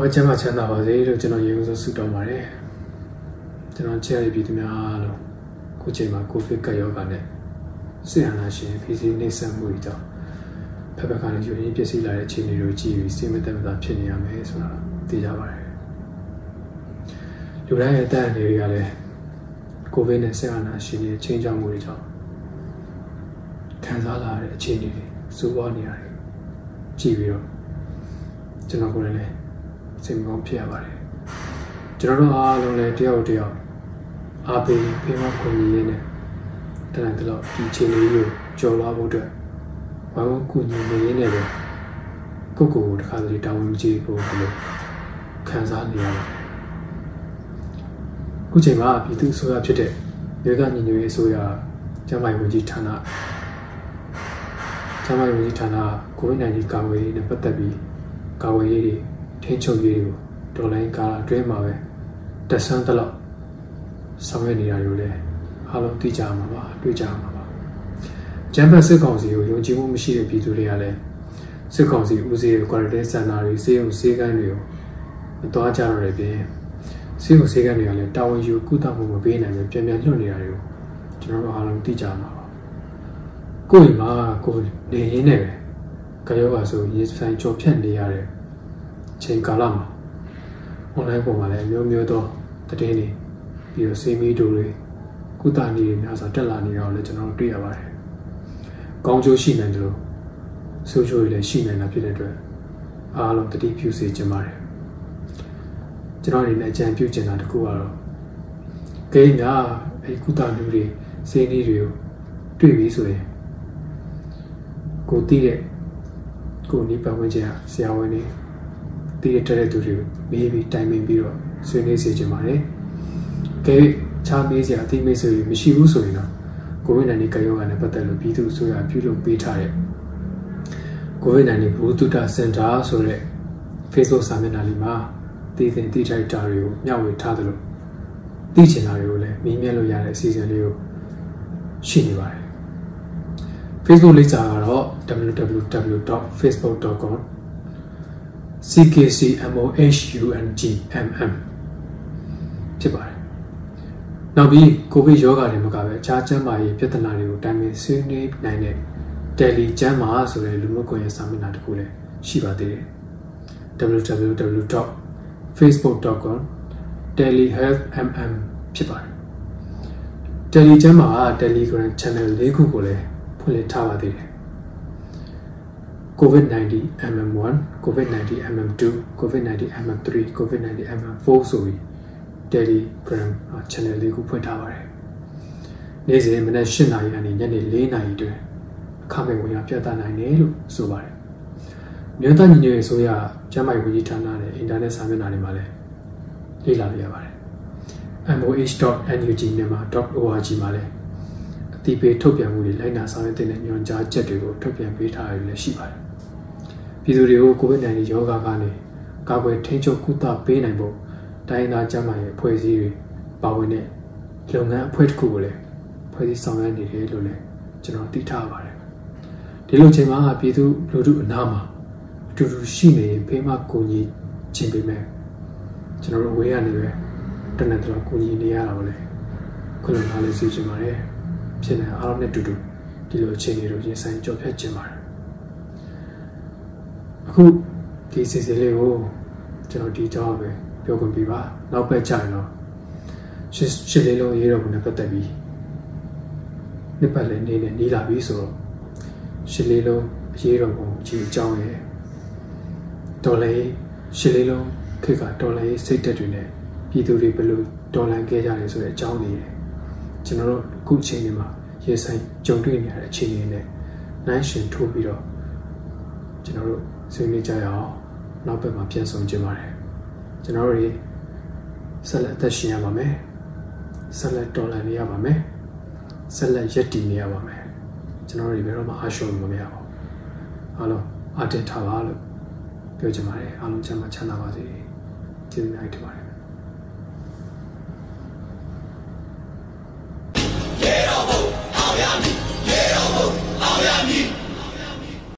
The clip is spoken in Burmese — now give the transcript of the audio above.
ပဲကျမ်းမာချမ်းသာပါစေလို့ကျွန်တော်ရေဦးစွဆုတောင်းပါတယ်ကျွန်တော်ချဲ့ရပြည်သူများအားလုံးခုချိန်မှာကိုဗစ်ကပ်ရောဂါနဲ့ဆီယနာရှင်ဖီစီနေဆက်မှုတွေကြောင့်ဖက်ဖက်ကနေယူရင်းပစ္စည်းလာတဲ့အခြေအနေတွေကြည့်ပြီးစိတ်မသက်မသာဖြစ်နေရမယ်ဆိုတာသိကြပါတယ်လူတိုင်းရဲ့အသက်အန္တရာယ်တွေကလည်းကိုဗစ်နဲ့ဆီယနာရှင်ရဲ့ချင်းချောက်မှုတွေကြောင့်ခံစားလာရတဲ့အခြေအနေတွေစိုးဝါးနေရတယ်ကြည့်ပြီးတော့ကျွန်တော်ကိုယ်လည်း စိတ်မကောင်းဖြစ်ရပါတယ်ကျွန်တော်တို့အားလုံးလည်းတယောက်တယောက်အားပေးဖေးမခွင့်ရင်းနဲ့တန်တလောက်ဒီချိန်လေးကိုကြော်လာဖို့အတွက်ဝိုင်းဝန်းကူညီနေရင်းနဲ့ပဲကိုယ့်ကိုယ်ကိုတစ်ခါတလေတာဝန်ကြီးဖို့ဘယ်လိုခံစားနေရလဲခုချိန်မှာပြည်သူ့အစိုးရဖြစ်တဲ့မြေကညီညွတ်ရေးအစိုးရကျန်းမာရေးဝန်ကြီးဌာနကျန်းမာရေးဝန်ကြီးဌာနကိုဗစ် -19 ကာကွယ်ရေးနဲ့ပတ်သက်ပြီးကာကွယ်ရေးတွေ ထိန်းချုပ်ရေးတွေကိုဒေါ်လာကာလာအတွင်းမှာပဲတက်ဆန်းတလောက်ဆောင်ရွက်နေတာတွေကိုလည်းအားလုံးသိကြမှာပါတွေ့ကြမှာပါဂျမ်ဘတ်စစ်ကောင်စီကိုယုံကြည်မှုမရှိတဲ့ပြည်သူတွေကလည်းစစ်ကောင်စီဦးစီးရဲ့ quarantine center တွေစေယုံစေကန်းတွေကိုမသွားကြတော့တဲ့ပြင်စေယုံစေကန်းတွေကလည်းတာဝန်ယူကုသမှုမပေးနိုင်ပဲပြန်ပြန်လွတ်နေတာတွေကိုကျွန်တော်တို့အားလုံးသိကြမှာပါကိုယ့်အိမ်မှာကိုယ်နေရင်းနဲ့ပဲကြောပါဆိုရေဆိုင်ကြော်ဖြတ်နေရတဲ့ ချိန်ကာလမှာ online ပေါ်မှာလည်းမျိုးမျိုးသောတည်င်းတွေပြီးတော့စေမီတူတွေကုသနည်းတွေများစွာတက်လာနေတာကိုလည်းကျွန်တော်တို့တွေ့ရပါတယ်။ကောင်းကျိုးရှိနိုင်တယ်လို့ဆိုးကျိုးတွေလည်းရှိနိုင်တာဖြစ်တဲ့အတွက်အားလုံးတတိပြုစေချင်ပါတယ်။ကျွန်တော်အနေနဲ့အကြံပြုချင်တာတခုကတော့ဂိမ်းကအဲကုသနည်းတွေစေနည်းတွေကိုတွေ့ပြီဆိုရင်ကိုသိတဲ့ကိုနီးပတ်ဝန်းကျင်ဆရာဝန်တွေ တည်ရတဲ့သူတွေကိုမေးပြီးတိုင်ပင်ပြီးတော့ဆွေးနွေးစေချင်ပါတယ်။ကဲချားမေးစရာအသိမိတ်ဆွေတွေမရှိဘူးဆိုရင်တော့ကိုဗစ် -19 ကရောဂါနဲ့ပတ်သက်လို့ပြည်သူ့အစိုးရပြုလုပ်ပေးထားတဲ့ကိုဗစ် -19 ဘူတုတစင်တာဆိုတဲ့ Facebook စာမျက်နှာလေးမှာတည်တင်တည်ထိုက်တာတွေကိုမျှဝေထားသလိုသိချင်တာတွေကိုလည်းမေးမြန်းလို့ရတဲ့အစီအစဉ်လေးကိုရှိနေပါတယ် Facebook လိပ်စာကတော့ www.facebook.com CKCMOHUNGMM ဖြစ်ပါတယ်။နောက်ပြီးကိုဗစ်ရောဂါတွေမကပဲအခြားကျန်းမာရေးပြဿနာတွေကိုတိုင်ပင်ဆွေးနွေးနိုင်တဲ့ Daily ကျန်းမာဆိုတဲ့လူမှုကွန်ရက်စာမျက်နှာတစ်ခုလည်းရှိပါသေးတယ်။ www.facebook.com telehealthmm ဖြစ်ပါတယ်။ Daily ကျန်းမာက Telegram Channel ၄ခုကိုလည်းဖွင့်လှစ်ထားပါသေးတယ် COVID-19 MM1 COVID-19 MM2 COVID-19 MM3 COVID-19 MM4 ဆိုပြီး Telegram channel လေးကိုဖွင့်ထားပါတယ်နေ့စဉ်မနက်8:00နာရီကနေညနေ4:00နာရီတွင်အခမဲ့ဝင်ရောက်ပြသနိုင်တယ်လို့ဆိုပါတယ်မြို့သားညီညွတ်ရေးဆိုရကျန်းမာရေးဝန်ကြီးဌာနနဲ့အင်တာနက်စာမျက်နှာတွေမှာလည်းလေ့လာလို့ရပါတယ် moh.nugmyanmar.org မှာလည်းအတိပေးထုတ်ပြန်မှုတွေလိုက်နာဆောင်ရွက်တဲ့ညွှန်ကြားချက်တွေကိုထုတ်ပြန်ပေးထားရလည်းရှိပါတယ် ပြည်သူတွေကိုကိုဗစ် -19 ရောဂါကနေကာကွယ်ထိန်းချုပ်ကုသပေးနိုင်ဖို့တိုင်းသားကျန်းမာရေးအဖွဲ့အစည်းတွေပါဝင်တဲ့လုပ်ငန်းအဖွဲ့တစ်ခုကိုလည်းဖွဲ့စည်းဆောင်ရွက်နေတယ်လို့လည်းကျွန်တော်သိထားပါတယ်ဒီလိုချိန်မှာပြည်သူလူထုအနားမှာအတူတူရှိနေရင်ဖေးမကိုကြီးချင်းပေးမယ်ကျွန်တော်တို့ဝေးရနေပဲတနက်တော့ကိုကြီးနေရတာပဲခုလိုထားလေးစီချင်ပါတယ်ဖြစ်နေအားလုံးနဲ့တူတူဒီလိုအခြေအနေတို့ရင်ဆိုင်ကြော်ဖြတ်ခြင်းပါတယ် အခုဒီစီစီလေးကိုကျွန်တော်ဒီကြောင်းပဲပြောခွင့်ပြပါနောက်ပဲကြာရင်တော့ရှစ်ရှစ်လေးလုံးရေးတော့ဘုနဲ့ပတ်သက်ပြီးနှစ်ပတ်လည်းနေနဲ့နေလာပြီဆိုတော့ရှစ်လေးလုံးရေးတော့ဘုံအကြီးအကြောင်းရဲ့ဒေါ်လေးရှစ်လေးလုံးခေတ်ကဒေါ်လေးစိတ်တက်တွေနဲ့ပြည်သူတွေဘယ်လိုဒေါ်လာခဲ့ကြလဲဆိုတဲ့အကြောင်းတွေကျွန်တော်တို့အခုအချိန်ဒီမှာရေဆိုင်ကြုံတွေ့နေရတဲ့အခြေအနေနဲ့နိုင်ရှင်ထိုးပြီးတော့ ကျွန်တော်တို့ဆွေးနွေးကြရအောင်နောက်ဘက်မှာပြန်ဆောင်ကြပါတယ်ကျွန်တော်တို့တွေဆက်လက်အသက်ရှင်ရပါမယ်ဆက်လက်တော်လှန်နေရပါမယ်ဆက်လက်ရက်တည်နေရပါမယ်ကျွန်တော်တို့တွေဘယ်တော့မှအားလျှော့မရပါဘူးအားလုံးအားတက်ထားပါလို့ပြောချင်ပါတယ်အားလုံးချမ်းသာချမ်းသာပါစေကျေးဇူးများတင်ပါတယ်ရေတော်ဘုံအောင်ရမည်ရေတော်ဘုံအောင်ရမည်